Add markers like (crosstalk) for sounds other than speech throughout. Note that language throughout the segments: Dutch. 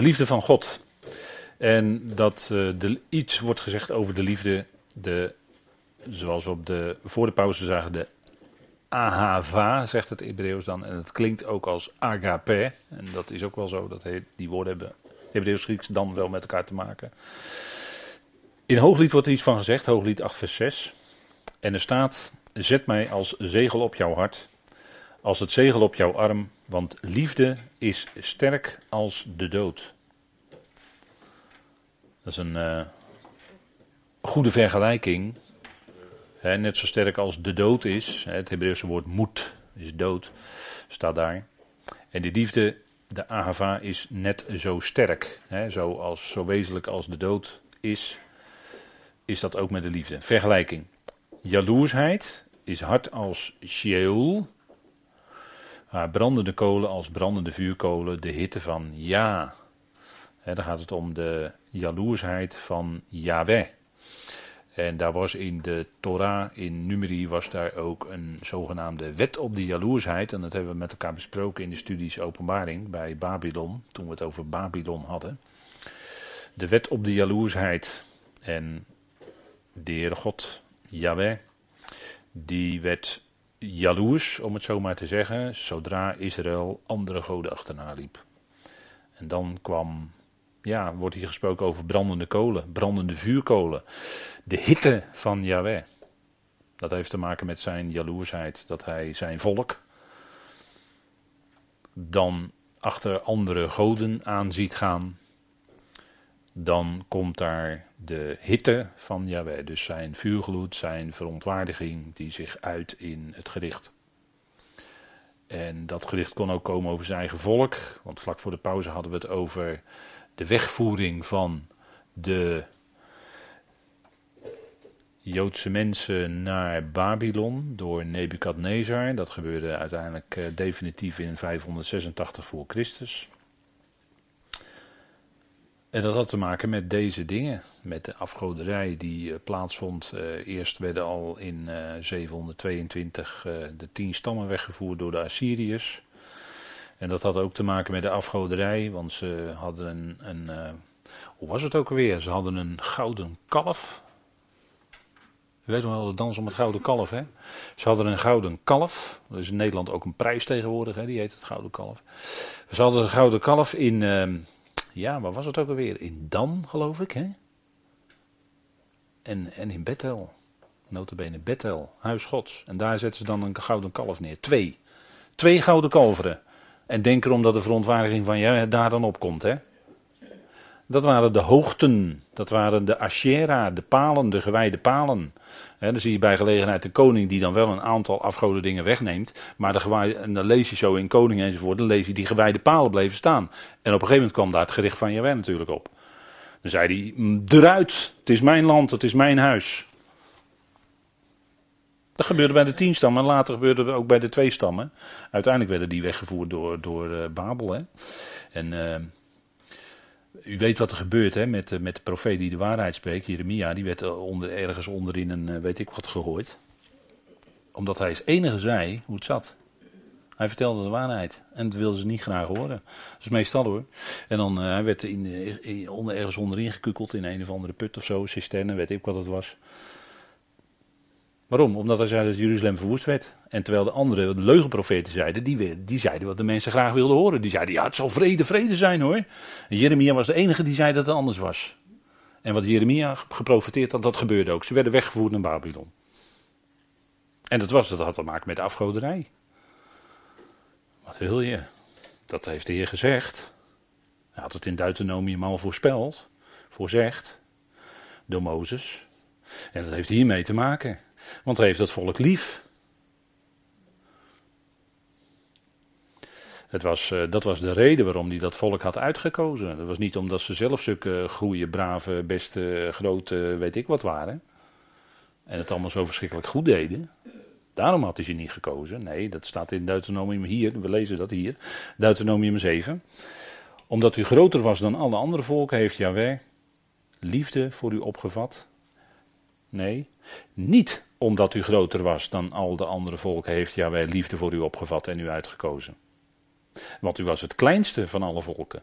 liefde van God. En dat uh, iets wordt gezegd over de liefde, de, zoals we op de, voor de pauze zagen, de ahava, zegt het Hebreeuws dan. En het klinkt ook als agape. En dat is ook wel zo, dat die woorden hebben Hebreeuws Grieks dan wel met elkaar te maken. In Hooglied wordt er iets van gezegd, Hooglied 8 vers 6. En er staat, zet mij als zegel op jouw hart, als het zegel op jouw arm, want liefde is sterk als de dood. Dat is een uh, goede vergelijking. net zo sterk als de dood is. het Hebreeuwse woord moed is dood, staat daar. En die liefde, de ahava, is net zo sterk. He, zo, zo wezenlijk als de dood is, is dat ook met de liefde. Vergelijking. Jaloersheid is hard als Sheol. Haar brandende kolen als brandende vuurkolen. De hitte van ja. He, dan gaat het om de jaloersheid van Yahweh. En daar was in de Torah, in Numeri, was daar ook een zogenaamde wet op de jaloersheid. En dat hebben we met elkaar besproken in de studies Openbaring bij Babylon, toen we het over Babylon hadden. De wet op de jaloersheid. En de Heere God, Yahweh, die werd jaloers, om het zo maar te zeggen, zodra Israël andere goden achterna liep. En dan kwam ja, wordt hier gesproken over brandende kolen, brandende vuurkolen. De hitte van Yahweh. Dat heeft te maken met zijn jaloersheid, dat hij zijn volk dan achter andere goden aan ziet gaan. Dan komt daar de hitte van Yahweh, dus zijn vuurgloed, zijn verontwaardiging, die zich uit in het gericht. En dat gericht kon ook komen over zijn eigen volk, want vlak voor de pauze hadden we het over de wegvoering van de Joodse mensen naar Babylon door Nebukadnezar. Dat gebeurde uiteindelijk uh, definitief in 586 voor Christus. En dat had te maken met deze dingen, met de afgoderij die uh, plaatsvond. Uh, eerst werden al in 722 de tien stammen weggevoerd door de Assyriërs. En dat had ook te maken met de afgoderij, want ze hadden een, een hoe was het ook alweer? Ze hadden een gouden kalf. U weet nog wel de dans om het gouden kalf, hè? Ze hadden een gouden kalf. Dat is in Nederland ook een prijs tegenwoordig, hè? Die heet het gouden kalf. Ze hadden een gouden kalf in, uh, ja, waar was het ook alweer? In Dan, geloof ik, hè? En, en in Bethel. Notabene Bethel, huis gods. En daar zetten ze dan een gouden kalf neer. Twee. Twee gouden kalveren. En denk erom dat de verontwaardiging van jou daar dan opkomt. Hè? Dat waren de hoogten, dat waren de Ashera, de palen, de gewijde palen. Dan zie je bij gelegenheid de koning die dan wel een aantal afgoden dingen wegneemt. Maar de en dan lees je zo in koning enzovoort, dan lees je die gewijde palen bleven staan. En op een gegeven moment kwam daar het gericht van Jawel natuurlijk op. Dan zei hij, eruit, het is mijn land, het is mijn huis. Dat gebeurde bij de tien stammen en later gebeurde het ook bij de twee stammen. Uiteindelijk werden die weggevoerd door, door uh, Babel. Hè. En uh, u weet wat er gebeurt hè, met, uh, met de profeet die de waarheid spreekt, Jeremia. Die werd onder, ergens onderin een weet ik wat gegooid. Omdat hij als enige zei hoe het zat. Hij vertelde de waarheid. En dat wilden ze niet graag horen. Dat is meestal hoor. En dan, hij werd onder, ergens onderin gekukeld in een of andere put of zo, cisterne, weet ik wat het was. Waarom? Omdat hij zei dat Jeruzalem verwoest werd. En terwijl de andere, de leugenprofeten zeiden, die, die zeiden wat de mensen graag wilden horen. Die zeiden, ja het zal vrede, vrede zijn hoor. En Jeremia was de enige die zei dat het anders was. En wat Jeremia geprofiteerd had, dat gebeurde ook. Ze werden weggevoerd naar Babylon. En dat, was, dat had te maken met de afgoderij. Wat wil je? Dat heeft de Heer gezegd. Hij had het in Deuteronomium al voorspeld, voorzegd, door Mozes. En dat heeft hiermee te maken. Want hij heeft het volk lief. Het was, uh, dat was de reden waarom hij dat volk had uitgekozen. Dat was niet omdat ze zelf zulke goede, brave, beste, grote, weet ik wat waren. En het allemaal zo verschrikkelijk goed deden. Daarom had hij ze niet gekozen. Nee, dat staat in Deuteronomium hier. We lezen dat hier. Deuteronomium 7. Omdat u groter was dan alle andere volken, heeft Yahweh liefde voor u opgevat. Nee, niet omdat u groter was dan al de andere volken, heeft Yahweh liefde voor u opgevat en u uitgekozen. Want u was het kleinste van alle volken.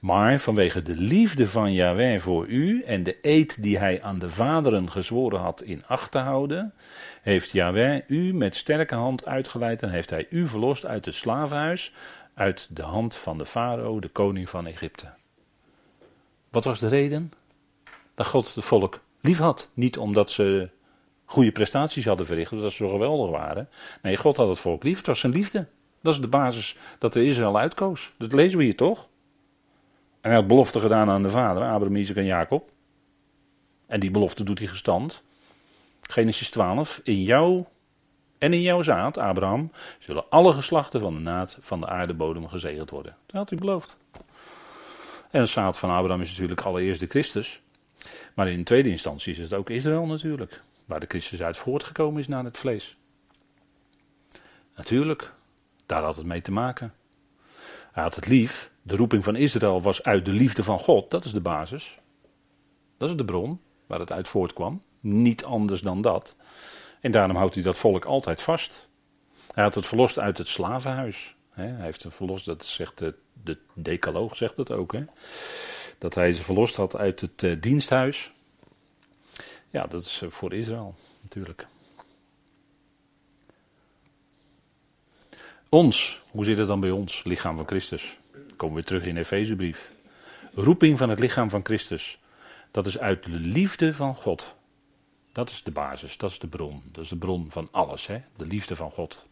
Maar vanwege de liefde van Yahweh voor u en de eed die hij aan de vaderen gezworen had in acht te houden, heeft Yahweh u met sterke hand uitgeleid en heeft hij u verlost uit het slavenhuis, uit de hand van de farao, de koning van Egypte. Wat was de reden? Dat God het volk lief had. Niet omdat ze goede prestaties hadden verricht, dat ze zo geweldig waren. Nee, God had het volk lief. Het was zijn liefde. Dat is de basis dat de Israël uitkoos. Dat lezen we hier toch? En hij had belofte gedaan aan de vader, Abraham, Isaac en Jacob. En die belofte doet hij gestand. Genesis 12. In jou en in jouw zaad, Abraham, zullen alle geslachten van de naad van de aardebodem gezegend worden. Dat had hij beloofd. En het zaad van Abraham is natuurlijk allereerst de Christus. Maar in tweede instantie is het ook Israël natuurlijk. Waar de Christus uit voortgekomen is naar het vlees. Natuurlijk, daar had het mee te maken. Hij had het lief. De roeping van Israël was uit de liefde van God. Dat is de basis. Dat is de bron waar het uit voortkwam. Niet anders dan dat. En daarom houdt hij dat volk altijd vast. Hij had het verlost uit het slavenhuis. Hij heeft het verlost, dat zegt de, de decaloog zegt dat ook. Hè? Dat hij ze verlost had uit het uh, diensthuis. Ja, dat is voor Israël natuurlijk. Ons, hoe zit het dan bij ons, lichaam van Christus? Komen we terug in Efezebrief. Roeping van het lichaam van Christus. Dat is uit de liefde van God. Dat is de basis, dat is de bron. Dat is de bron van alles, hè? de liefde van God.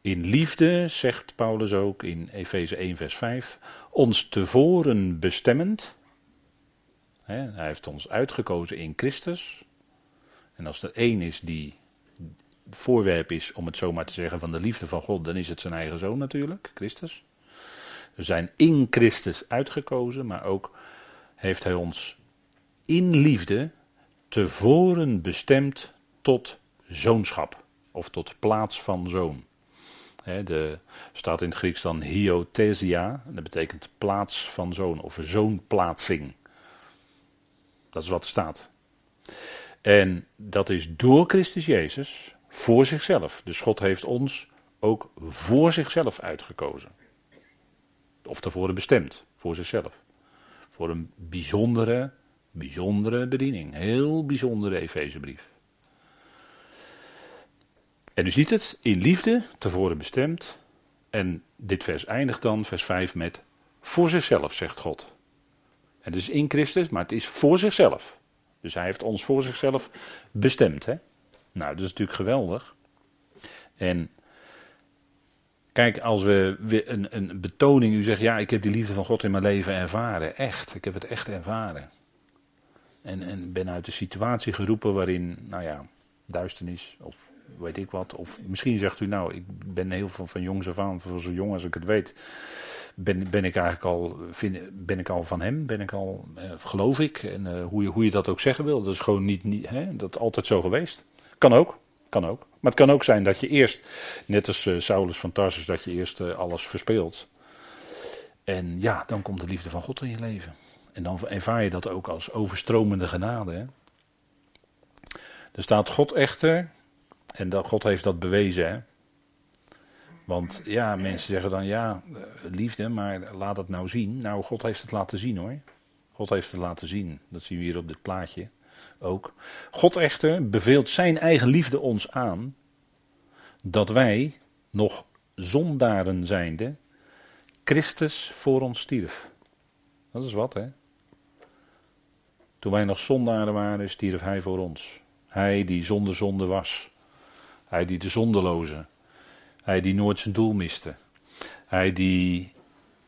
In liefde, zegt Paulus ook in Efeze 1, vers 5, ons tevoren bestemmend. Hij heeft ons uitgekozen in Christus. En als er één is die voorwerp is, om het zo maar te zeggen, van de liefde van God, dan is het zijn eigen zoon natuurlijk, Christus. We zijn in Christus uitgekozen, maar ook heeft hij ons in liefde tevoren bestemd tot zoonschap. Of tot plaats van zoon. He, de, staat in het Grieks dan hiothesia. Dat betekent plaats van zoon. Of zoonplaatsing. Dat is wat er staat. En dat is door Christus Jezus voor zichzelf. Dus God heeft ons ook voor zichzelf uitgekozen. Of tevoren bestemd, voor zichzelf. Voor een bijzondere Bijzondere bediening. Heel bijzondere Efezebrief. En u ziet het, in liefde, tevoren bestemd. En dit vers eindigt dan, vers 5, met voor zichzelf, zegt God. Het is in Christus, maar het is voor zichzelf. Dus hij heeft ons voor zichzelf bestemd. Hè? Nou, dat is natuurlijk geweldig. En kijk, als we een, een betoning, u zegt, ja, ik heb die liefde van God in mijn leven ervaren. Echt, ik heb het echt ervaren. En, en ben uit de situatie geroepen waarin, nou ja, duisternis of weet ik wat. Of misschien zegt u, nou, ik ben heel veel van jongs af aan, van zo jong als ik het weet, ben, ben ik eigenlijk al, vind, ben ik al van hem, ben ik al, eh, geloof ik. En eh, hoe, je, hoe je dat ook zeggen wil, dat is gewoon niet, niet hè, dat altijd zo geweest. Kan ook, kan ook. Maar het kan ook zijn dat je eerst, net als uh, Saulus van Tarsus, dat je eerst uh, alles verspeelt. En ja, dan komt de liefde van God in je leven. En dan ervaar je dat ook als overstromende genade. Hè? Er staat God echter, en dat, God heeft dat bewezen. Hè? Want ja, mensen zeggen dan ja, eh, liefde, maar laat het nou zien. Nou, God heeft het laten zien hoor. God heeft het laten zien. Dat zien we hier op dit plaatje ook. God echter beveelt zijn eigen liefde ons aan. Dat wij, nog zondaren zijnde, Christus voor ons stierf. Dat is wat, hè? Toen wij nog zondaren waren, stierf hij voor ons. Hij die zonder zonde was. Hij die de zondeloze. Hij die nooit zijn doel miste. Hij die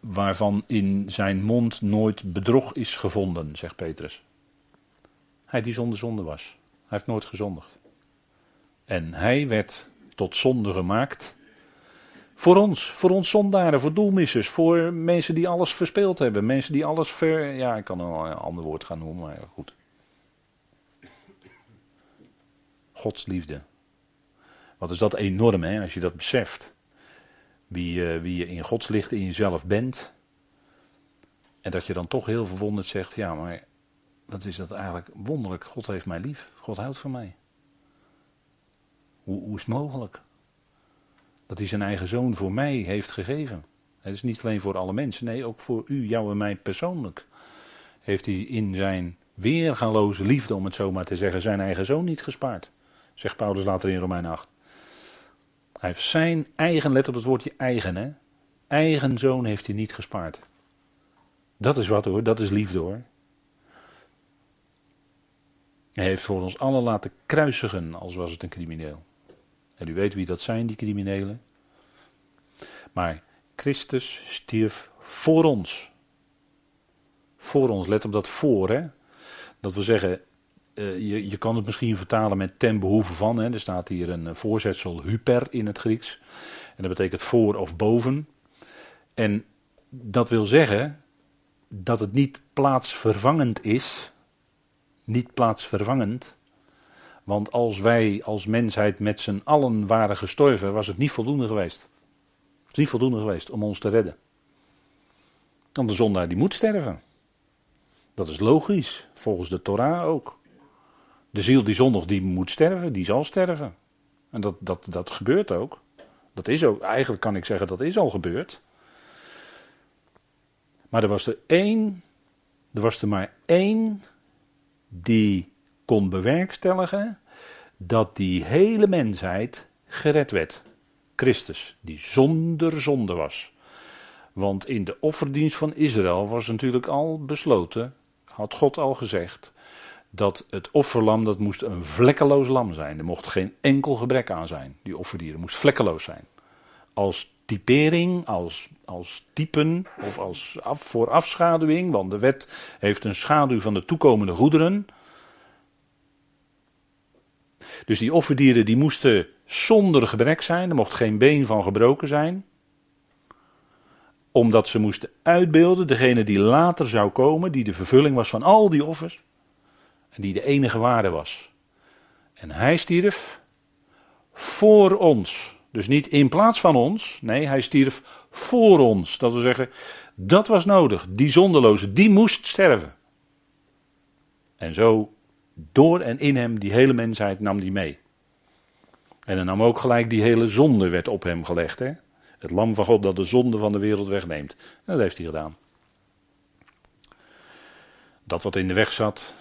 waarvan in zijn mond nooit bedrog is gevonden, zegt Petrus. Hij die zonder zonde was. Hij heeft nooit gezondigd. En hij werd tot zonde gemaakt voor ons, voor ons zondaren, voor doelmissers, voor mensen die alles verspeeld hebben. Mensen die alles ver. Ja, ik kan een ander woord gaan noemen, maar goed. Gods liefde. Wat is dat enorm, hè, als je dat beseft. Wie, uh, wie je in Gods licht in jezelf bent. En dat je dan toch heel verwonderd zegt: ja, maar wat is dat eigenlijk wonderlijk? God heeft mij lief. God houdt van mij. Hoe, hoe is het mogelijk? dat hij zijn eigen zoon voor mij heeft gegeven. Het is niet alleen voor alle mensen, nee, ook voor u, jou en mij persoonlijk. Heeft hij in zijn weergaloze liefde, om het zo maar te zeggen, zijn eigen zoon niet gespaard. Zegt Paulus later in Romein 8. Hij heeft zijn eigen, let op het woordje eigen, hè. Eigen zoon heeft hij niet gespaard. Dat is wat hoor, dat is liefde hoor. Hij heeft voor ons allen laten kruisigen, als was het een crimineel. En u weet wie dat zijn, die criminelen. Maar Christus stierf voor ons. Voor ons, let op dat voor, hè. Dat wil zeggen, je, je kan het misschien vertalen met ten behoeve van. Hè. Er staat hier een voorzetsel hyper in het Grieks. En dat betekent voor of boven. En dat wil zeggen dat het niet plaatsvervangend is. Niet plaatsvervangend. Want als wij als mensheid met z'n allen waren gestorven, was het niet voldoende geweest. Het is niet voldoende geweest om ons te redden. Want de zondaar die moet sterven. Dat is logisch, volgens de Torah ook. De ziel die zondig die moet sterven, die zal sterven. En dat, dat, dat gebeurt ook. Dat is ook, eigenlijk kan ik zeggen, dat is al gebeurd. Maar er was er één, er was er maar één die kon bewerkstelligen dat die hele mensheid gered werd. Christus, die zonder zonde was. Want in de offerdienst van Israël was natuurlijk al besloten, had God al gezegd, dat het offerlam dat moest een vlekkeloos lam zijn. Er mocht geen enkel gebrek aan zijn. Die offerdieren moest vlekkeloos zijn. Als typering, als, als typen of als af, voor afschaduwing, want de wet heeft een schaduw van de toekomende goederen. Dus die offerdieren die moesten zonder gebrek zijn, er mocht geen been van gebroken zijn. Omdat ze moesten uitbeelden, degene die later zou komen, die de vervulling was van al die offers. En die de enige waarde was. En hij stierf voor ons. Dus niet in plaats van ons. Nee, hij stierf voor ons. Dat wil zeggen, dat was nodig. Die zonderloze, die moest sterven. En zo, door en in hem, die hele mensheid nam die mee. En dan nam ook gelijk die hele zonde werd op hem gelegd. Hè? Het lam van God dat de zonde van de wereld wegneemt. En dat heeft hij gedaan. Dat wat in de weg zat,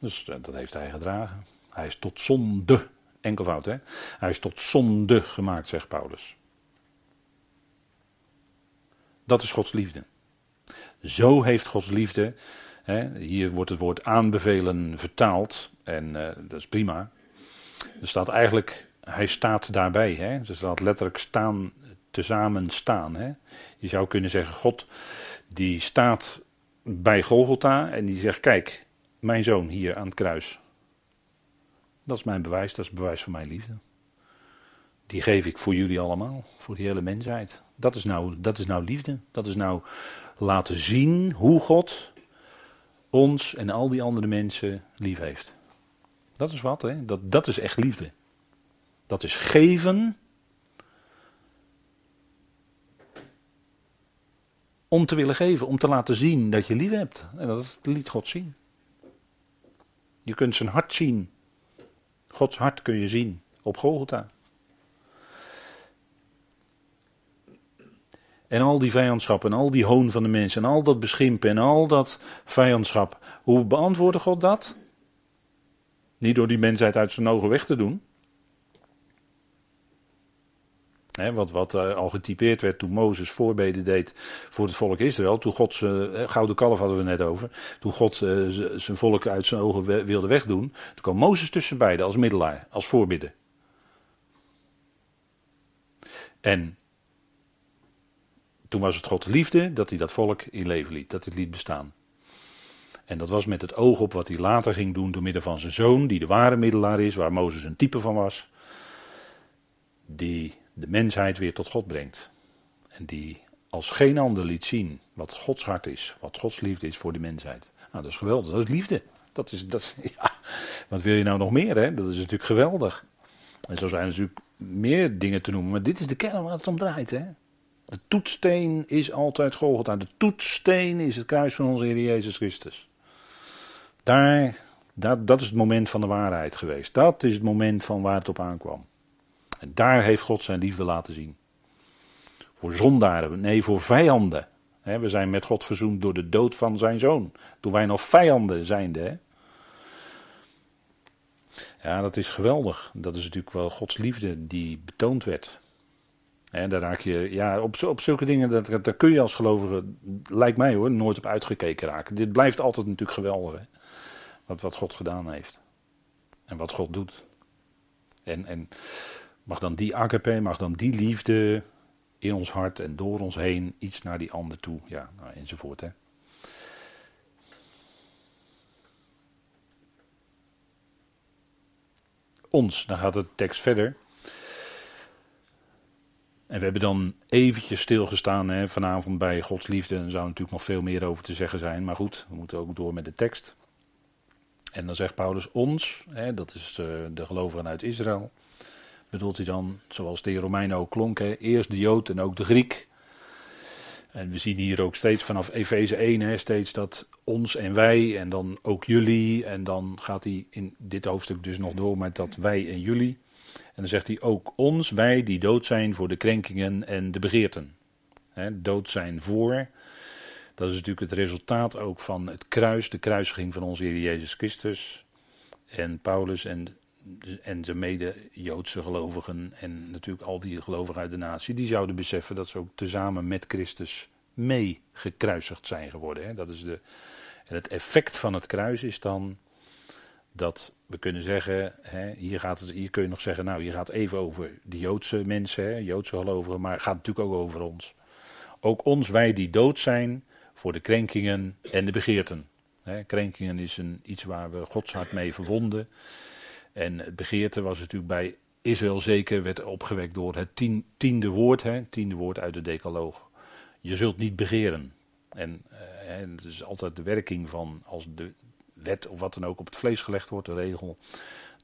dus eh, dat heeft hij gedragen. Hij is tot zonde, enkelvoud hè. Hij is tot zonde gemaakt, zegt Paulus. Dat is Gods liefde. Zo heeft Gods liefde, hè, hier wordt het woord aanbevelen vertaald, en uh, dat is prima. Er staat eigenlijk, hij staat daarbij, hè. er staat letterlijk staan, tezamen staan. Hè. Je zou kunnen zeggen, God die staat bij Golgotha en die zegt, kijk, mijn zoon hier aan het kruis. Dat is mijn bewijs, dat is het bewijs van mijn liefde. Die geef ik voor jullie allemaal, voor die hele mensheid. Dat is nou, dat is nou liefde. Dat is nou laten zien hoe God ons en al die andere mensen lief heeft. Dat is wat, hè? Dat, dat is echt liefde. Dat is geven. Om te willen geven, om te laten zien dat je lief hebt. En dat liet God zien. Je kunt zijn hart zien. Gods hart kun je zien op Golgotha. En al die vijandschap en al die hoon van de mensen en al dat beschimpen en al dat vijandschap. Hoe beantwoordde God dat? Niet door die mensheid uit zijn ogen weg te doen wat wat uh, al getypeerd werd toen Mozes voorbeden deed voor het volk Israël. Toen God zijn gouden kalf hadden we net over. Toen God uh, zijn volk uit zijn ogen wilde wegdoen. Toen kwam Mozes tussen beiden als middelaar, als voorbidden. En toen was het God liefde dat hij dat volk in leven liet, dat het liet bestaan. En dat was met het oog op wat hij later ging doen door middel van zijn zoon, die de ware middelaar is, waar Mozes een type van was. Die de mensheid weer tot God brengt. En die als geen ander liet zien wat Gods hart is, wat Gods liefde is voor de mensheid. Nou, dat is geweldig, dat is liefde. Dat is, dat, (laughs) ja, wat wil je nou nog meer, hè? Dat is natuurlijk geweldig. En zo zijn er natuurlijk meer dingen te noemen, maar dit is de kern waar het om draait, hè? De toetsteen is altijd Golgotha. De toetsteen is het kruis van onze Heer Jezus Christus. Daar, dat, dat is het moment van de waarheid geweest. Dat is het moment van waar het op aankwam. En daar heeft God zijn liefde laten zien. Voor zondaren, nee, voor vijanden. we zijn met God verzoend door de dood van zijn zoon. Toen wij nog vijanden zijnde. Ja, dat is geweldig. Dat is natuurlijk wel Gods liefde die betoond werd. En daar raak je, ja, op, op zulke dingen, daar kun je als gelovige, lijkt mij hoor, nooit op uitgekeken raken. Dit blijft altijd natuurlijk geweldig? Wat, wat God gedaan heeft. En wat God doet. En, en mag dan die agape, mag dan die liefde in ons hart en door ons heen iets naar die ander toe, ja, nou, enzovoort. Hè? Ons, dan gaat de tekst verder. En we hebben dan eventjes stilgestaan hè, vanavond bij Gods liefde. Er zou natuurlijk nog veel meer over te zeggen zijn. Maar goed, we moeten ook door met de tekst. En dan zegt Paulus ons, hè, dat is uh, de gelovigen uit Israël. Bedoelt hij dan, zoals de Romeinen ook klonken, eerst de Jood en ook de Griek. En we zien hier ook steeds vanaf Efeze 1 hè, steeds dat ons en wij en dan ook jullie. En dan gaat hij in dit hoofdstuk dus nog door met dat wij en jullie. En dan zegt hij ook ons, wij die dood zijn voor de krenkingen en de begeerten. He, dood zijn voor. Dat is natuurlijk het resultaat ook van het kruis, de kruisiging van onze Heer Jezus Christus. En Paulus en, en de mede-Joodse gelovigen en natuurlijk al die gelovigen uit de natie, die zouden beseffen dat ze ook tezamen met Christus mee gekruisigd zijn geworden. Dat is de, en het effect van het kruis is dan dat we kunnen zeggen, hè, hier, gaat het, hier kun je nog zeggen, nou hier gaat even over de Joodse mensen, hè, Joodse gelovigen, maar het gaat natuurlijk ook over ons. Ook ons, wij die dood zijn voor de krenkingen en de begeerten. Hè, krenkingen is een, iets waar we Gods hart mee verwonden. En het begeerte was natuurlijk bij Israël zeker, werd opgewekt door het tien, tiende woord, hè, tiende woord uit de decaloog. Je zult niet begeren. En uh, het is altijd de werking van als de, wet of wat dan ook op het vlees gelegd wordt, de regel,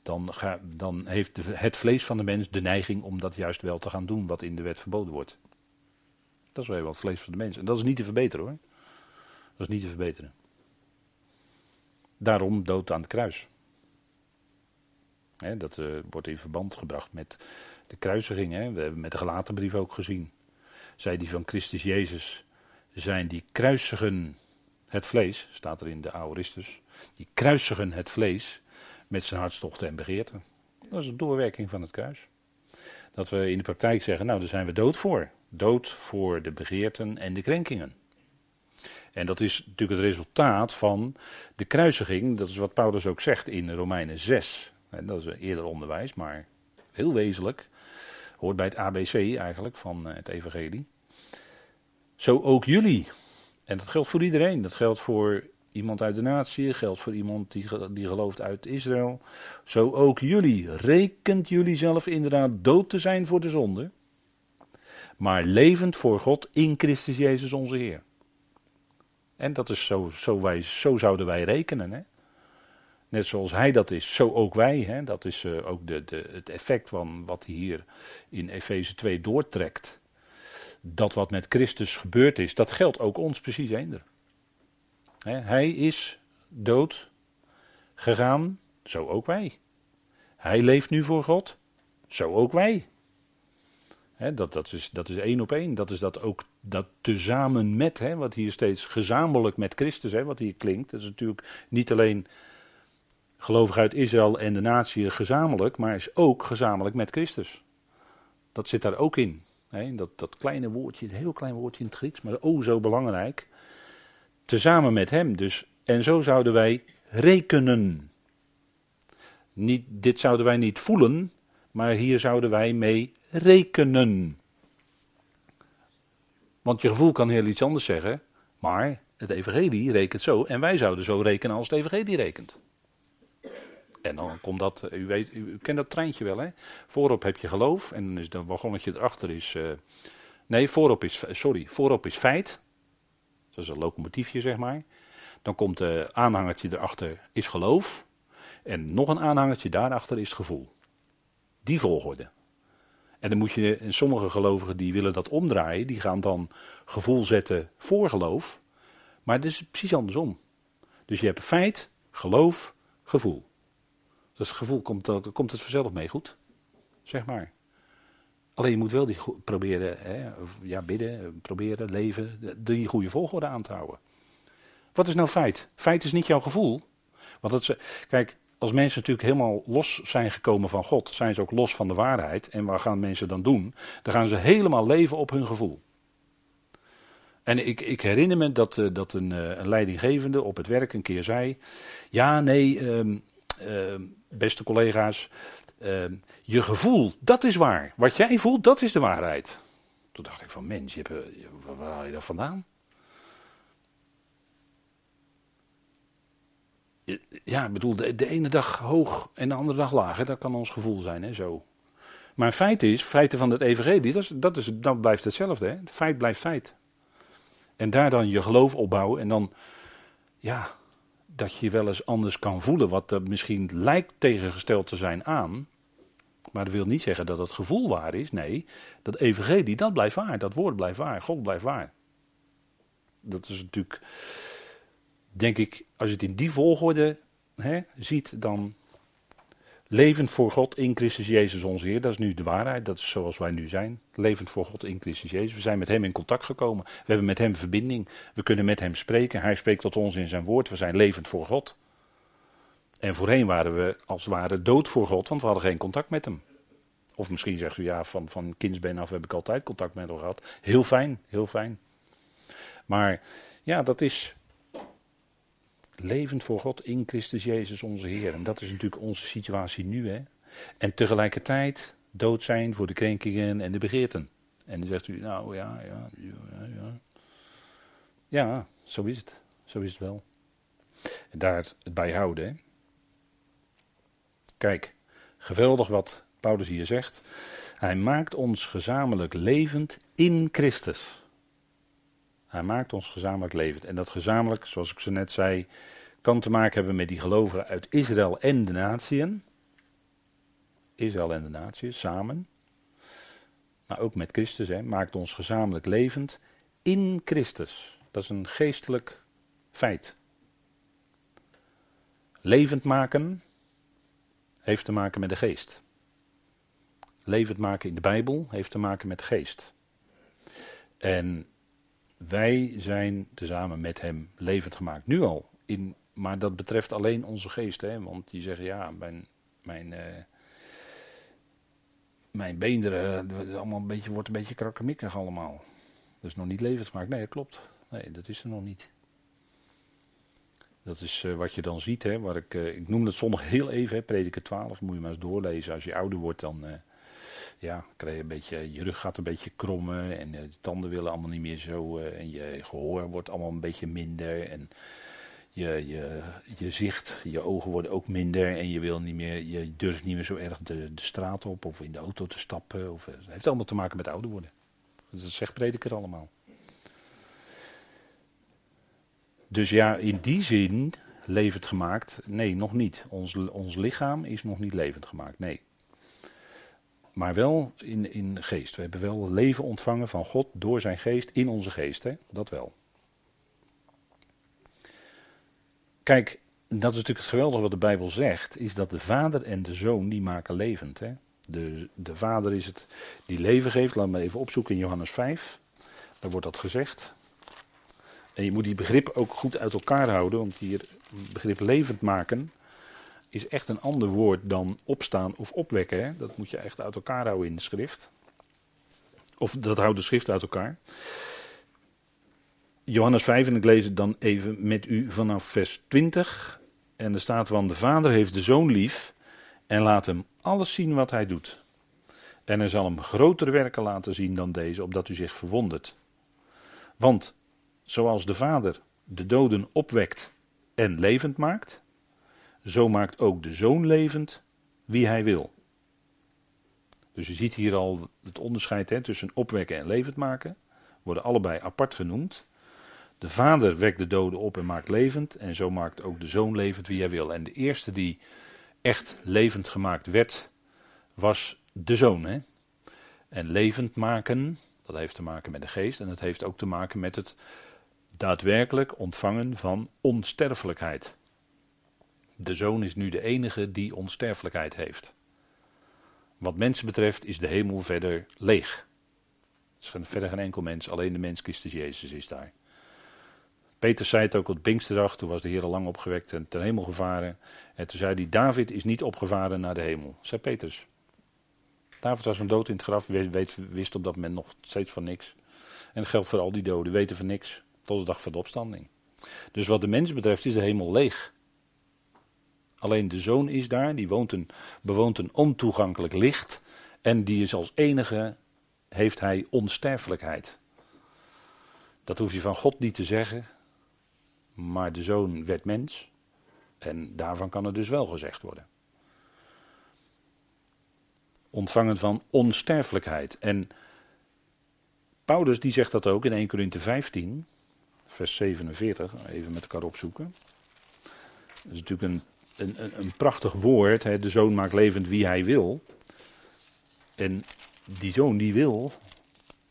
dan, ga, dan heeft het vlees van de mens de neiging om dat juist wel te gaan doen wat in de wet verboden wordt. Dat is wel wat vlees van de mens. En dat is niet te verbeteren hoor. Dat is niet te verbeteren. Daarom dood aan het kruis. Dat uh, wordt in verband gebracht met de kruisiging. We hebben met de gelaten brief ook gezien. Zij die van Christus Jezus zijn, die kruisigen het vlees, staat er in de Aoristus, die kruisigen het vlees met zijn hartstochten en begeerten. Dat is een doorwerking van het kruis. Dat we in de praktijk zeggen, nou daar zijn we dood voor. Dood voor de begeerten en de krenkingen. En dat is natuurlijk het resultaat van de kruisiging, dat is wat Paulus ook zegt in Romeinen 6. En dat is eerder onderwijs, maar heel wezenlijk. Hoort bij het ABC eigenlijk van het evangelie. Zo ook jullie. En dat geldt voor iedereen. Dat geldt voor iemand uit de natie, geldt voor iemand die, die gelooft uit Israël. Zo ook jullie. Rekent jullie zelf inderdaad dood te zijn voor de zonde, maar levend voor God in Christus Jezus onze Heer. En dat is zo, zo, wij, zo zouden wij rekenen. Hè? Net zoals hij dat is, zo ook wij. Hè? Dat is uh, ook de, de, het effect van wat hier in Efeze 2 doortrekt dat wat met Christus gebeurd is, dat geldt ook ons precies eender. Hij is dood gegaan, zo ook wij. Hij leeft nu voor God, zo ook wij. dat, dat, is, dat is één op één. Dat is dat ook dat tezamen met, hè, wat hier steeds gezamenlijk met Christus, hè, wat hier klinkt. Dat is natuurlijk niet alleen gelovig uit Israël en de natie gezamenlijk, maar is ook gezamenlijk met Christus. Dat zit daar ook in dat, dat kleine woordje, een heel klein woordje in het Grieks, maar oh zo belangrijk. Tezamen met hem dus. En zo zouden wij rekenen. Niet, dit zouden wij niet voelen, maar hier zouden wij mee rekenen. Want je gevoel kan heel iets anders zeggen, maar het evangelie rekent zo en wij zouden zo rekenen als het evangelie rekent. En dan komt dat, u, weet, u, kent dat treintje wel hè. Voorop heb je geloof en dan is de wagonnetje erachter is, uh, nee voorop is, sorry, voorop is feit. Dat is een locomotiefje zeg maar. Dan komt de aanhangertje erachter is geloof. En nog een aanhangertje daarachter is gevoel. Die volgorde. En dan moet je, en sommige gelovigen die willen dat omdraaien, die gaan dan gevoel zetten voor geloof. Maar het is precies andersom. Dus je hebt feit, geloof, gevoel. Dat gevoel komt, dat, komt het vanzelf mee goed. Zeg maar. Alleen je moet wel die proberen, hè, ja, bidden, proberen, leven, die goede volgorde aan te houden. Wat is nou feit? Feit is niet jouw gevoel. Want het, kijk, als mensen natuurlijk helemaal los zijn gekomen van God, zijn ze ook los van de waarheid. En wat gaan mensen dan doen? Dan gaan ze helemaal leven op hun gevoel. En ik, ik herinner me dat, uh, dat een, uh, een, leidinggevende op het werk een keer zei: Ja, nee, uh, beste collega's, ehm, je gevoel, dat is waar. Wat jij voelt, dat is de waarheid. Toen dacht ik van mens, je hebt, eh, waar haal je dat vandaan? Ja, ik bedoel, de, ene dag hoog en de andere dag laag. Dat kan ons gevoel zijn, hè, zo. Maar feit is, feiten van het evangelie, dat, is, dat, is, blijft hetzelfde. Hè? Feit blijft feit. En daar dan je geloof opbouwen en dan, ja, dat je wel eens anders kan voelen, wat er misschien lijkt tegengesteld te zijn aan. Maar dat wil niet zeggen dat het gevoel waar is. Nee, dat evangelie, dat blijft waar. Dat woord blijft waar. God blijft waar. Dat is natuurlijk, denk ik, als je het in die volgorde hè, ziet, dan Levend voor God in Christus Jezus onze Heer. Dat is nu de waarheid. Dat is zoals wij nu zijn. Levend voor God in Christus Jezus. We zijn met Hem in contact gekomen. We hebben met Hem verbinding. We kunnen met Hem spreken. Hij spreekt tot ons in zijn woord. We zijn levend voor God. En voorheen waren we als het ware dood voor God, want we hadden geen contact met Hem. Of misschien zegt u ja, van, van kindsbeen af heb ik altijd contact met hem gehad. Heel fijn, heel fijn. Maar ja, dat is Levend voor God in Christus Jezus onze Heer. En dat is natuurlijk onze situatie nu. Hè? En tegelijkertijd dood zijn voor de krenkingen en de begeerten. En dan zegt u, nou ja, ja, ja, ja. Ja, zo is het. Zo is het wel. En daar het bij houden. Hè? Kijk, geweldig wat Paulus hier zegt. Hij maakt ons gezamenlijk levend in Christus. Hij maakt ons gezamenlijk levend. En dat gezamenlijk, zoals ik zo net zei, kan te maken hebben met die gelovigen uit Israël en de natieën. Israël en de natieën, samen. Maar ook met Christus, hè, maakt ons gezamenlijk levend in Christus. Dat is een geestelijk feit. Levend maken heeft te maken met de geest. Levend maken in de Bijbel heeft te maken met geest. En wij zijn tezamen met hem levend gemaakt. Nu al. In, maar dat betreft alleen onze geest. Hè? Want die zeggen ja, mijn, mijn, uh, mijn beenderen allemaal een beetje, wordt een beetje krakkemikkig allemaal. Dat is nog niet levend gemaakt. Nee, dat klopt. Nee, dat is er nog niet. Dat is uh, wat je dan ziet. Hè, waar ik, ik noem het zondag heel even, hè, prediker 12. Moet je maar eens doorlezen. Als je ouder wordt, dan ja, krijg je een beetje, je rug gaat een beetje krommen en de tanden willen allemaal niet meer zo. Uh, en je gehoor wordt allemaal een beetje minder. En je, je, je zicht, je ogen worden ook minder. En je wil niet meer, je durft niet meer zo erg de, de straat op of in de auto te stappen. Of, het heeft allemaal te maken met ouder worden. Dat zegt prediker allemaal. Dus ja, in die zin levend gemaakt? Nee, nog niet. Ons, ons lichaam is nog niet levend gemaakt. Nee maar wel in, in geest. We hebben wel leven ontvangen van God door zijn geest in onze geest. Hè? Dat wel. Kijk, dat is natuurlijk het geweldige wat de Bijbel zegt, is dat de vader en de zoon die maken levend. Hè? De, de vader is het die leven geeft. Laat me even opzoeken in Johannes 5. Daar wordt dat gezegd. En je moet die begrippen ook goed uit elkaar houden, want hier begrip levend maken is echt een ander woord dan opstaan of opwekken. Hè? Dat moet je echt uit elkaar houden in de schrift. Of dat houdt de schrift uit elkaar. Johannes 5, en ik lees het dan even met u vanaf vers 20. En er staat van, de vader heeft de zoon lief en laat hem alles zien wat hij doet. En hij zal hem grotere werken laten zien dan deze, opdat u zich verwondert. Want zoals de vader de doden opwekt en levend maakt, zo maakt ook de zoon levend wie hij wil. Dus je ziet hier al het onderscheid hè, tussen opwekken en levend maken. Worden allebei apart genoemd. De vader wekt de doden op en maakt levend. En zo maakt ook de zoon levend wie hij wil. En de eerste die echt levend gemaakt werd, was de zoon. Hè? En levend maken, dat heeft te maken met de geest. En dat heeft ook te maken met het daadwerkelijk ontvangen van onsterfelijkheid. De zoon is nu de enige die onsterfelijkheid heeft. Wat mensen betreft is de hemel verder leeg. Er is verder geen enkel mens, alleen de mens Christus Jezus is daar. Peter zei het ook op Pinksterdag, toen was de Heer al lang opgewekt en ten hemel gevaren. En toen zei hij, David is niet opgevaren naar de hemel. Zei Petrus. David was een dood in het graf, wist op dat moment nog steeds van niks. En dat geldt voor al die doden, weten van niks. Tot de dag van de opstanding. Dus wat de mens betreft is de hemel leeg. Alleen de zoon is daar, die woont een, bewoont een ontoegankelijk licht. En die is als enige, heeft hij onsterfelijkheid. Dat hoef je van God niet te zeggen. Maar de zoon werd mens. En daarvan kan het dus wel gezegd worden. Ontvangen van onsterfelijkheid. En Paulus die zegt dat ook in 1 Corinthië 15, vers 47. Even met elkaar opzoeken. Dat is natuurlijk een, een, een prachtig woord. Hè? De zoon maakt levend wie hij wil. En die zoon die wil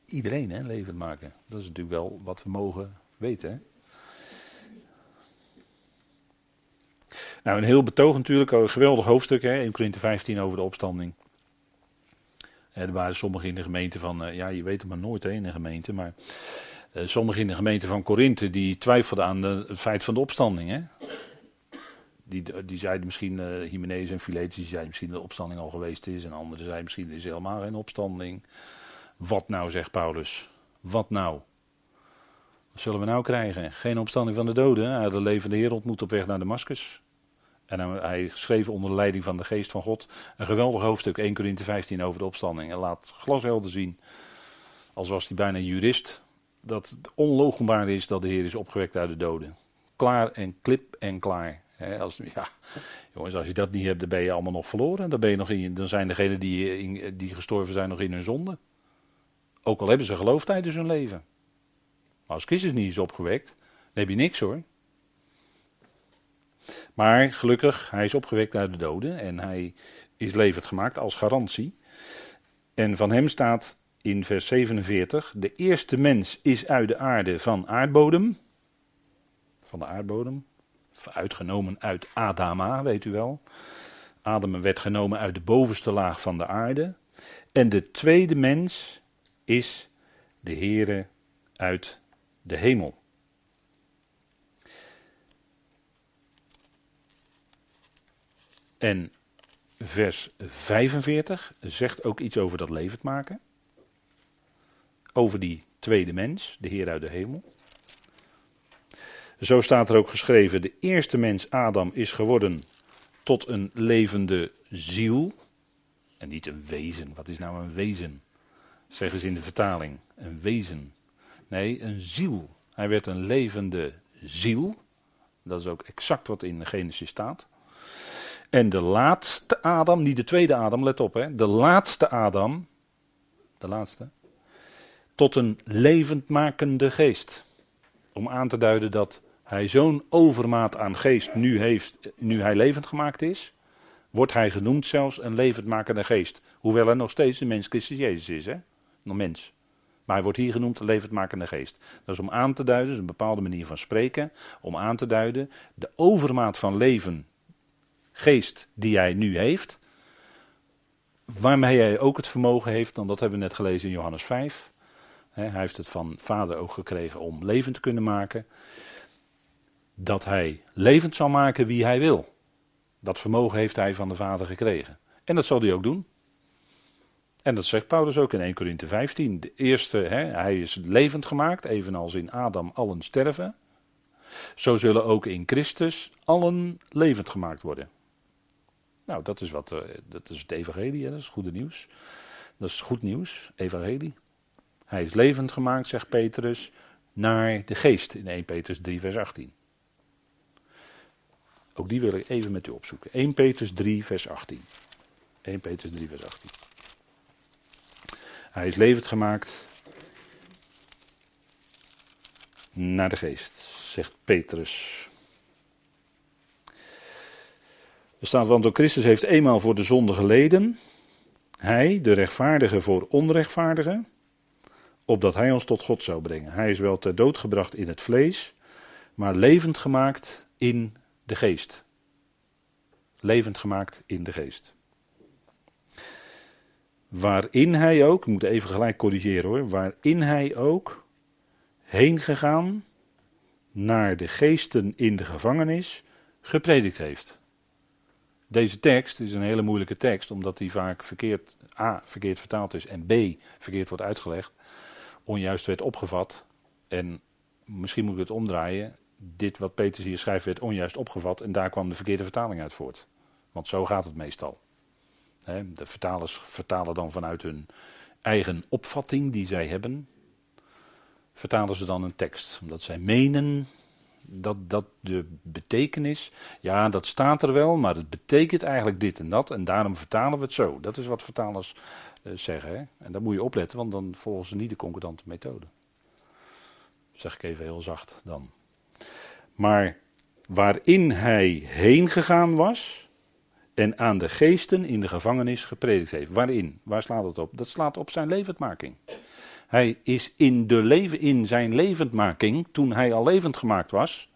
iedereen hè, levend maken. Dat is natuurlijk wel wat we mogen weten. Nou, een heel betoog natuurlijk, een geweldig hoofdstuk, hè, in Korinthe 15 over de opstanding. Er waren sommigen in de gemeente van, eh, ja, je weet het maar nooit hè, in de gemeente, maar uh, sommigen in de gemeente van Korinthe die twijfelden aan het feit van de opstanding. Hè. Die, die zeiden misschien, uh, en Filetus, die zeiden misschien de opstanding al geweest is. En anderen zeiden misschien, er is helemaal geen opstanding. Wat nou, zegt Paulus. Wat nou? Wat zullen we nou krijgen? Geen opstanding van de doden. De levende Heer ontmoet op weg naar Damascus. En hij schreef onder de leiding van de geest van God een geweldig hoofdstuk, 1 Corinthië 15, over de opstanding. En laat glashelder zien, als was hij bijna jurist, dat het onlogenbaar is dat de Heer is opgewekt uit de doden. Klaar en klip en klaar. Als, ja, jongens, als je dat niet hebt, dan ben je allemaal nog verloren. Dan, ben je nog in, dan zijn degenen die, die gestorven zijn nog in hun zonde. Ook al hebben ze geloof tijdens hun leven. Maar als Christus niet is opgewekt, dan heb je niks hoor. Maar gelukkig, hij is opgewekt uit de doden en hij is levend gemaakt als garantie. En van hem staat in vers 47: De eerste mens is uit de aarde van aardbodem. Van de aardbodem. Uitgenomen uit Adama, weet u wel. Adam werd genomen uit de bovenste laag van de aarde. En de tweede mens is de Heere uit de hemel. En vers 45 zegt ook iets over dat levend maken. Over die tweede mens, de Heer uit de hemel. Zo staat er ook geschreven: de eerste mens, Adam, is geworden tot een levende ziel. En niet een wezen. Wat is nou een wezen? Zeggen ze in de vertaling. Een wezen. Nee, een ziel. Hij werd een levende ziel. Dat is ook exact wat in Genesis staat. En de laatste Adam, niet de tweede Adam, let op hè, de laatste Adam, de laatste, tot een levendmakende geest. Om aan te duiden dat hij zo'n overmaat aan geest nu heeft, nu hij levend gemaakt is, wordt hij genoemd zelfs een levendmakende geest. Hoewel hij nog steeds de mens Christus Jezus is, hè? Nog mens. Maar hij wordt hier genoemd de levendmakende geest. Dat is om aan te duiden, dat is een bepaalde manier van spreken, om aan te duiden de overmaat van leven geest die hij nu heeft, waarmee hij ook het vermogen heeft, dan dat hebben we net gelezen in Johannes 5. hij heeft het van vader ook gekregen om levend te kunnen maken. Dat hij levend zal maken wie hij wil. Dat vermogen heeft hij van de vader gekregen. En dat zal hij ook doen. En dat zegt Paulus ook in 1 Corinthië 15. De eerste, hij is levend gemaakt, evenals in Adam allen sterven. Zo zullen ook in Christus allen levend gemaakt worden. Nou, dat is, wat, uh, dat is het evangelie, hè? dat is goede nieuws. Dat is goed nieuws, evangelie. Hij is levend gemaakt, zegt Petrus, naar de geest in 1 Petrus 3, vers 18. Ook die wil ik even met u opzoeken. 1 Petrus 3, vers 18. 1 Petrus 3, vers 18. Hij is levend gemaakt naar de geest, zegt Petrus. Er staat, want door Christus heeft eenmaal voor de zonde geleden. Hij, de rechtvaardige voor onrechtvaardige, opdat hij ons tot God zou brengen. Hij is wel ter dood gebracht in het vlees, maar levend gemaakt in de geest. Levend gemaakt in de geest. waarin hij ook, ik moet even gelijk corrigeren hoor, waarin hij ook heen gegaan naar de geesten in de gevangenis gepredikt heeft. Deze tekst is een hele moeilijke tekst, omdat die vaak verkeerd, A, verkeerd vertaald is en B, verkeerd wordt uitgelegd, onjuist werd opgevat. En misschien moet ik het omdraaien, dit wat Petrus hier schrijft werd onjuist opgevat en daar kwam de verkeerde vertaling uit voort. Want zo gaat het meestal. de vertalers vertalen dan vanuit hun eigen opvatting die zij hebben, vertalen ze dan een tekst. Omdat zij menen dat, dat de betekenis, ja dat staat er wel, maar het betekent eigenlijk dit en dat en daarom vertalen we het zo. Dat is wat vertalers uh, zeggen. En daar moet je opletten, want dan volgen ze niet de concordante methode. Zeg ik even heel zacht dan. Maar waarin hij heen gegaan was en aan de geesten in de gevangenis gepredikt heeft. Waarin? Waar slaat het op? Dat slaat op zijn levendmaking. Hij is in, de leven, in zijn levendmaking, toen hij al levend gemaakt was,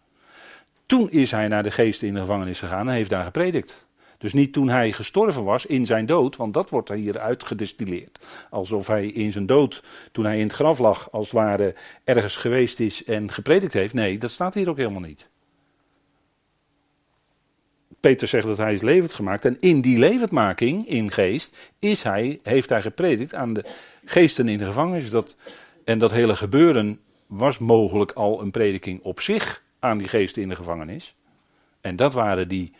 toen is hij naar de geesten in de gevangenis gegaan en heeft daar gepredikt. Dus niet toen hij gestorven was in zijn dood, want dat wordt hier uitgedistilleerd. Alsof hij in zijn dood, toen hij in het graf lag, als het ware ergens geweest is en gepredikt heeft. Nee, dat staat hier ook helemaal niet. Peter zegt dat hij is levend gemaakt. En in die levendmaking, in geest, is hij, heeft hij gepredikt aan de geesten in de gevangenis. Dat, en dat hele gebeuren was mogelijk al een prediking op zich aan die geesten in de gevangenis. En dat waren die,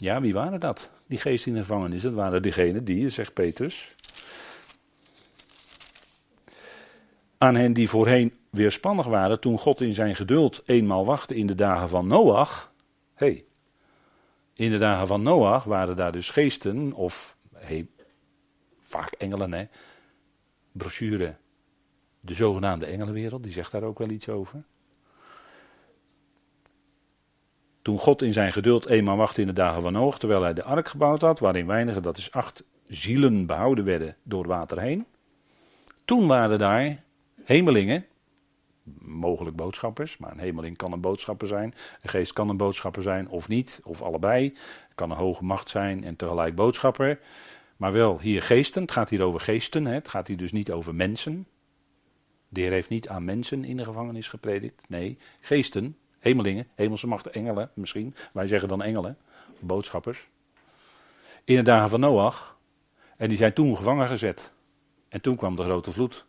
ja, wie waren dat? Die geesten in de gevangenis, dat waren diegenen die, zegt Petrus, aan hen die voorheen weerspannig waren toen God in zijn geduld eenmaal wachtte in de dagen van Noach. hey, in de dagen van Noach waren daar dus geesten, of hey, vaak engelen, hè, brochure De zogenaamde Engelenwereld, die zegt daar ook wel iets over. Toen God in zijn geduld eenmaal wachtte in de dagen van Noach, terwijl hij de ark gebouwd had, waarin weinige, dat is acht zielen behouden werden door water heen. Toen waren daar hemelingen, mogelijk boodschappers, maar een hemeling kan een boodschapper zijn, een geest kan een boodschapper zijn of niet, of allebei. Kan een hoge macht zijn en tegelijk boodschapper. Maar wel hier geesten, het gaat hier over geesten, het gaat hier dus niet over mensen. De Heer heeft niet aan mensen in de gevangenis gepredikt. Nee, geesten, hemelingen, hemelse machten, engelen misschien. Wij zeggen dan engelen, boodschappers. In de dagen van Noach. En die zijn toen gevangen gezet. En toen kwam de grote vloed.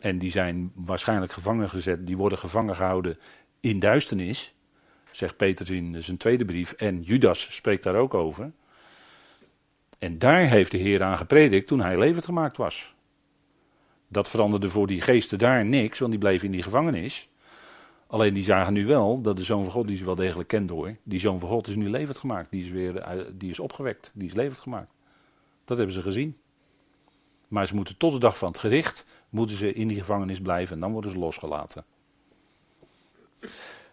En die zijn waarschijnlijk gevangen gezet, die worden gevangen gehouden in duisternis. Zegt Peter in zijn tweede brief. En Judas spreekt daar ook over. En daar heeft de Heer aan gepredikt toen hij levend gemaakt was. Dat veranderde voor die geesten daar niks, want die bleven in die gevangenis. Alleen die zagen nu wel dat de Zoon van God, die ze wel degelijk kent hoor, die Zoon van God is nu levend gemaakt. Die is weer die is opgewekt, die is levend gemaakt. Dat hebben ze gezien. Maar ze moeten tot de dag van het gericht, moeten ze in die gevangenis blijven en dan worden ze losgelaten.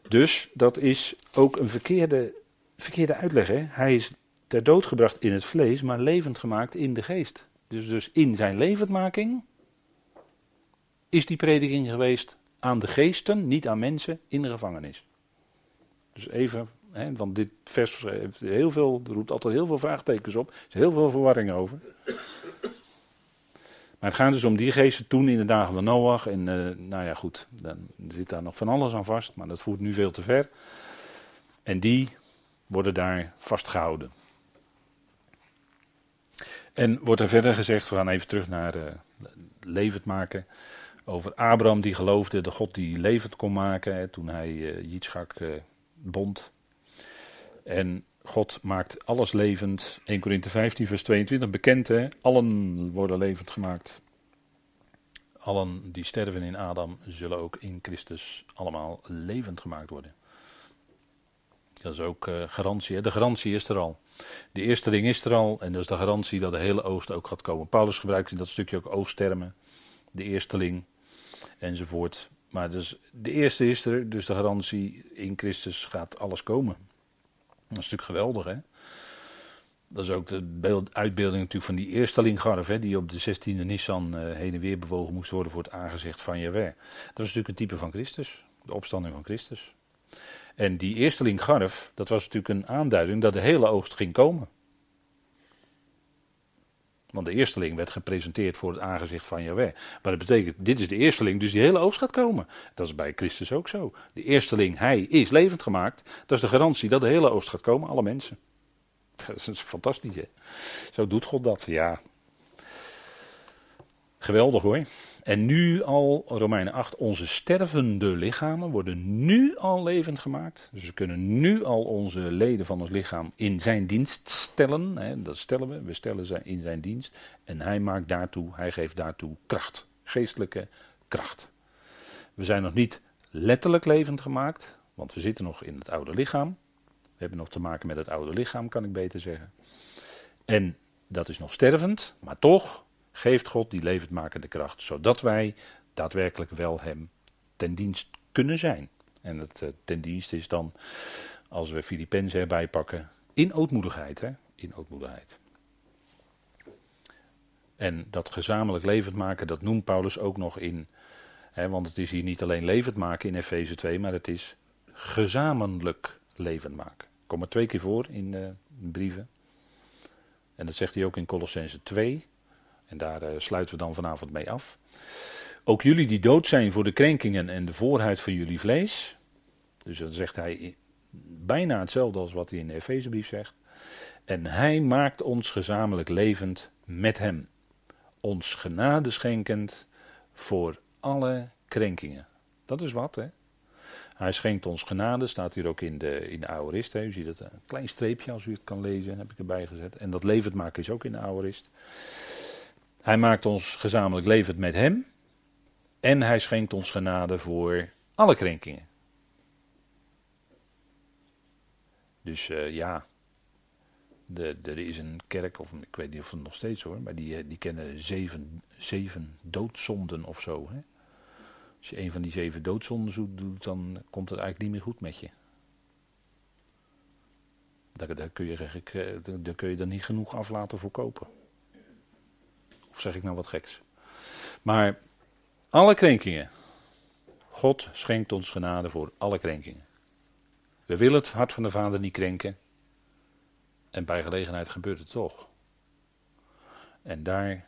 Dus dat is ook een verkeerde, verkeerde uitleg. Hè? Hij is ter dood gebracht in het vlees, maar levend gemaakt in de geest. Dus, dus in zijn levendmaking is die prediking geweest aan de geesten, niet aan mensen in de gevangenis. Dus even, hè, want dit vers heeft heel veel, roept altijd heel veel vraagtekens op. Er is heel veel verwarring over. Maar het gaat dus om die geesten toen in de dagen van Noach. En uh, nou ja, goed, dan zit daar nog van alles aan vast, maar dat voert nu veel te ver. En die worden daar vastgehouden. En wordt er verder gezegd, we gaan even terug naar uh, levend maken. Over Abraham die geloofde, de God die levend kon maken. Hè, toen hij uh, bond. En God maakt alles levend. 1 Korinthe 15 vers 22 bekend hè. Allen worden levend gemaakt. Allen die sterven in Adam zullen ook in Christus allemaal levend gemaakt worden. Dat is ook uh, garantie. Hè? De garantie is er al. De eerste ding is er al en dat is de garantie dat de hele oogst ook gaat komen. Paulus gebruikt in dat stukje ook oogsttermen. De eersteling enzovoort. Maar dus de eerste is er, dus de garantie in Christus gaat alles komen. Dat is natuurlijk geweldig, hè? Dat is ook de beeld, uitbeelding natuurlijk van die eerstelinggarf, hè, die op de 16e Nissan uh, heen en weer bewogen moest worden voor het aangezicht van Jaweh. Dat was natuurlijk een type van Christus, de opstanding van Christus. En die eersteling garf, dat was natuurlijk een aanduiding dat de hele oogst ging komen. Want de eersteling werd gepresenteerd voor het aangezicht van Jahweh. Maar dat betekent, dit is de eersteling, dus die hele oogst gaat komen. Dat is bij Christus ook zo. De eersteling, hij is levend gemaakt. Dat is de garantie dat de hele oogst gaat komen, alle mensen. (laughs) Dat is fantastisch, hè? Zo doet God dat, ja. Geweldig hoor. En nu al, Romeinen 8, onze stervende lichamen worden nu al levend gemaakt. Dus we kunnen nu al onze leden van ons lichaam in zijn dienst stellen. Hè, dat stellen we, we stellen ze in zijn dienst. En hij maakt daartoe, hij geeft daartoe kracht, geestelijke kracht. We zijn nog niet letterlijk levend gemaakt, want we zitten nog in het oude lichaam. We hebben nog te maken met het oude lichaam, kan ik beter zeggen. En dat is nog stervend, maar toch, geeft God die levendmakende kracht, zodat wij daadwerkelijk wel Hem ten dienst kunnen zijn. En het uh, ten dienst is dan, als we Filippenzen erbij pakken, in ootmoedigheid. Hè? In ootmoedigheid. En dat gezamenlijk levend maken, dat noemt Paulus ook nog in. Hè, want het is hier niet alleen levend maken in Efeze 2, maar het is gezamenlijk levend maken. Kom er twee keer voor in, uh, in brieven. En dat zegt hij ook in Colossense 2. En daar uh, sluiten we dan vanavond mee af. Ook jullie die dood zijn voor de krenkingen en de voorheid van jullie vlees. Dus dat zegt hij bijna hetzelfde als wat hij in de Efezebrief zegt. En hij maakt ons gezamenlijk levend met hem. Ons genade schenkend voor alle krenkingen. Dat is wat, hè? Hij schenkt ons genade, staat hier ook in de, in de aorist. Hè. U ziet het, een klein streepje als u het kan lezen, heb ik erbij gezet. En dat levend maken is ook in de aorist. Hij maakt ons gezamenlijk levend met Hem. En hij schenkt ons genade voor alle krenkingen. Dus uh, ja, er is een kerk, of ik weet niet of het nog steeds hoor, maar die, eh, die kennen zeven, zeven doodzonden of zo. Hè? Als je een van die zeven doodzonden doet, dan komt het eigenlijk niet meer goed met je. Daar, daar, kun, je, daar kun je dan niet genoeg af laten voorkopen. Of zeg ik nou wat geks? Maar alle krenkingen. God schenkt ons genade voor alle krenkingen. We willen het hart van de Vader niet krenken. En bij gelegenheid gebeurt het toch. En daar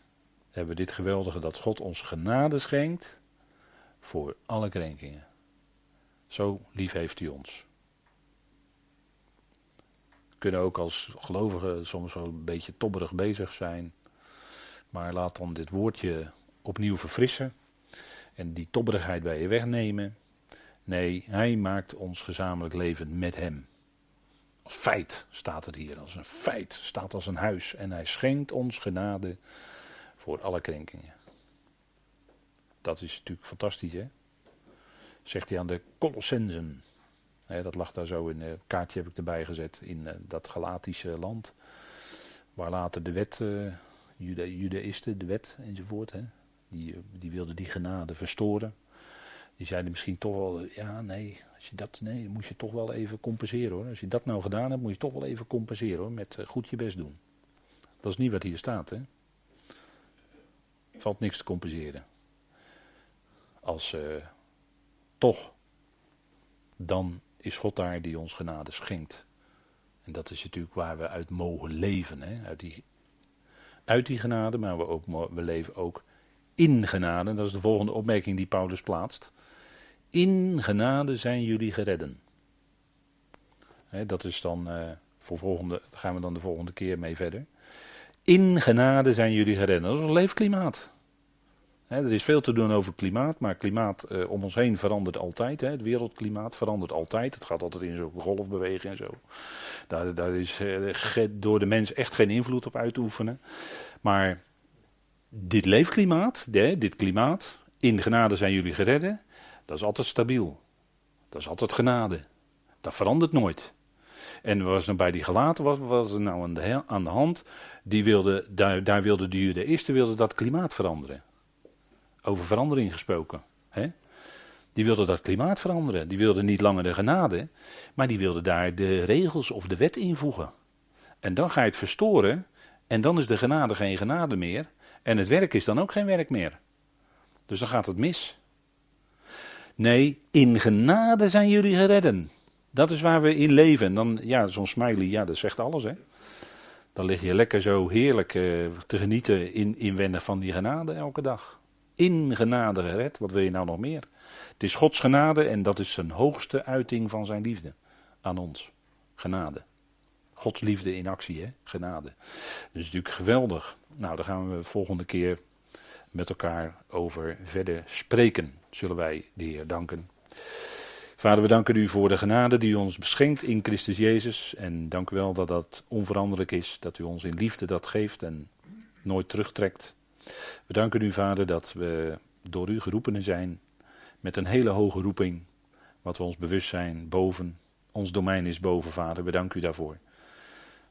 hebben we dit geweldige dat God ons genade schenkt voor alle krenkingen. Zo lief heeft hij ons. We kunnen ook als gelovigen soms wel een beetje tobberig bezig zijn. Maar laat dan dit woordje opnieuw verfrissen. En die tobberigheid bij je wegnemen. Nee, hij maakt ons gezamenlijk leven met hem. Als feit staat het hier, als een feit, staat als een huis. En hij schenkt ons genade voor alle krenkingen. Dat is natuurlijk fantastisch, hè? Zegt hij aan de Colossensen. dat lag daar zo in een kaartje heb ik erbij gezet. In uh, dat Galatische land. Waar later de wet uh, Jude, Judaïsten, de wet enzovoort, hè, die, die wilden die genade verstoren. Die zeiden misschien toch wel, ja nee, als je dat, nee, moet je toch wel even compenseren hoor. Als je dat nou gedaan hebt, moet je toch wel even compenseren hoor, met eh, goed je best doen. Dat is niet wat hier staat hè. Valt niks te compenseren. Als toch, dan is God daar die ons genade schenkt. En dat is natuurlijk waar we uit mogen leven, hè? uit die uit die genade, maar we, ook, we leven ook in genade. Dat is de volgende opmerking die Paulus plaatst. In genade zijn jullie geredden. dat is dan, uh, voor volgende, gaan we dan de volgende keer mee verder. In genade zijn jullie geredden. Dat is een leefklimaat. Er is veel te doen over klimaat, maar klimaat uh, om ons heen verandert altijd. het wereldklimaat verandert altijd. Het gaat altijd in zo'n golfbeweging en zo. Daar, daar is uh, door de mens echt geen invloed op uit te oefenen. Maar dit leefklimaat, dit klimaat, in genade zijn jullie geredden, dat is altijd stabiel. Dat is altijd genade. Dat verandert nooit. En was er bij die gelaten was, was er nou aan de, aan de hand, die wilde, daar, daar wilde de eerste wilde dat klimaat veranderen. Over verandering gesproken. Hè? Die wilde dat klimaat veranderen. Die wilde niet langer de genade, maar die wilde daar de regels of de wet invoegen. En dan ga je het verstoren en dan is de genade geen genade meer. En het werk is dan ook geen werk meer. Dus dan gaat het mis. Nee, in genade zijn jullie geredden. Dat is waar we in leven. Dan, ja, zo'n smiley, ja, dat zegt alles, hè. Dan lig je lekker zo heerlijk eh, te genieten in, inwendig van die genade elke dag. In genade gered, wat wil je nou nog meer? Het is Gods genade en dat is zijn hoogste uiting van zijn liefde aan ons. Genade. Gods liefde in actie, hè? genade. Is natuurlijk geweldig. Nou, daar gaan we volgende keer met elkaar over verder spreken, zullen wij de Heer danken. Vader, we danken u voor de genade die u ons beschenkt in Christus Jezus. En dank u wel dat dat onveranderlijk is, dat u ons in liefde dat geeft en nooit terugtrekt. We danken u, Vader, dat we door u geroepenen zijn met een hele hoge roeping, wat we ons bewust zijn boven. Ons domein is boven, Vader. We danken u daarvoor.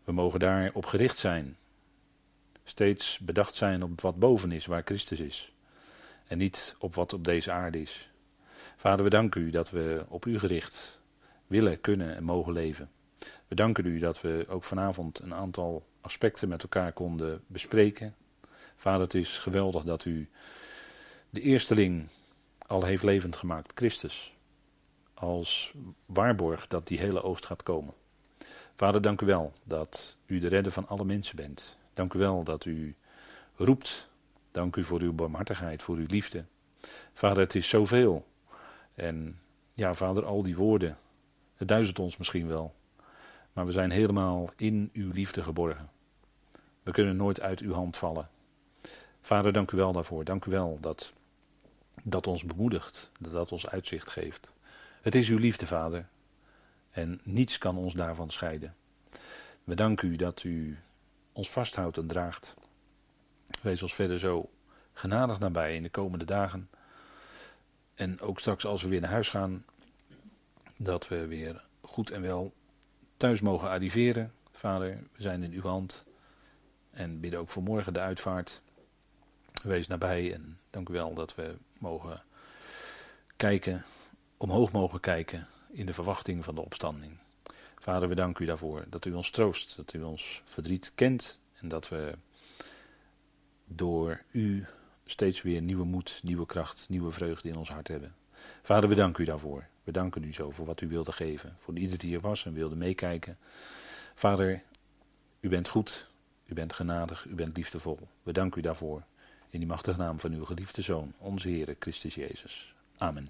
We mogen daarop gericht zijn. Steeds bedacht zijn op wat boven is, waar Christus is. En niet op wat op deze aarde is. Vader, we danken u dat we op u gericht willen, kunnen en mogen leven. We danken u dat we ook vanavond een aantal aspecten met elkaar konden bespreken. Vader, het is geweldig dat u de eersteling al heeft levend gemaakt, Christus. Als waarborg dat die hele oost gaat komen. Vader, dank u wel dat u de redder van alle mensen bent. Dank u wel dat u roept. Dank u voor uw barmhartigheid, voor uw liefde. Vader, het is zoveel. En ja, Vader, al die woorden, het duizelt ons misschien wel. Maar we zijn helemaal in uw liefde geborgen. We kunnen nooit uit uw hand vallen. Vader, dank u wel daarvoor. Dank u wel dat dat ons bemoedigt, dat dat ons uitzicht geeft. Het is uw liefde, Vader. En niets kan ons daarvan scheiden. We danken u dat u ons vasthoudt en draagt. Wees ons verder zo genadig nabij in de komende dagen. En ook straks als we weer naar huis gaan, dat we weer goed en wel thuis mogen arriveren. Vader, we zijn in uw hand. En bidden ook voor morgen de uitvaart. Wees nabij en dank u wel dat we mogen kijken, omhoog mogen kijken in de verwachting van de opstanding. Vader, we danken u daarvoor dat u ons troost, dat u ons verdriet kent en dat we door u steeds weer nieuwe moed, nieuwe kracht, nieuwe vreugde in ons hart hebben. Vader, we danken u daarvoor. We danken u zo voor wat u wilde geven, voor ieder die er was en wilde meekijken. Vader, u bent goed, u bent genadig, u bent liefdevol. We danken u daarvoor. In die machtige naam van uw geliefde Zoon, onze Heer Christus Jezus. Amen.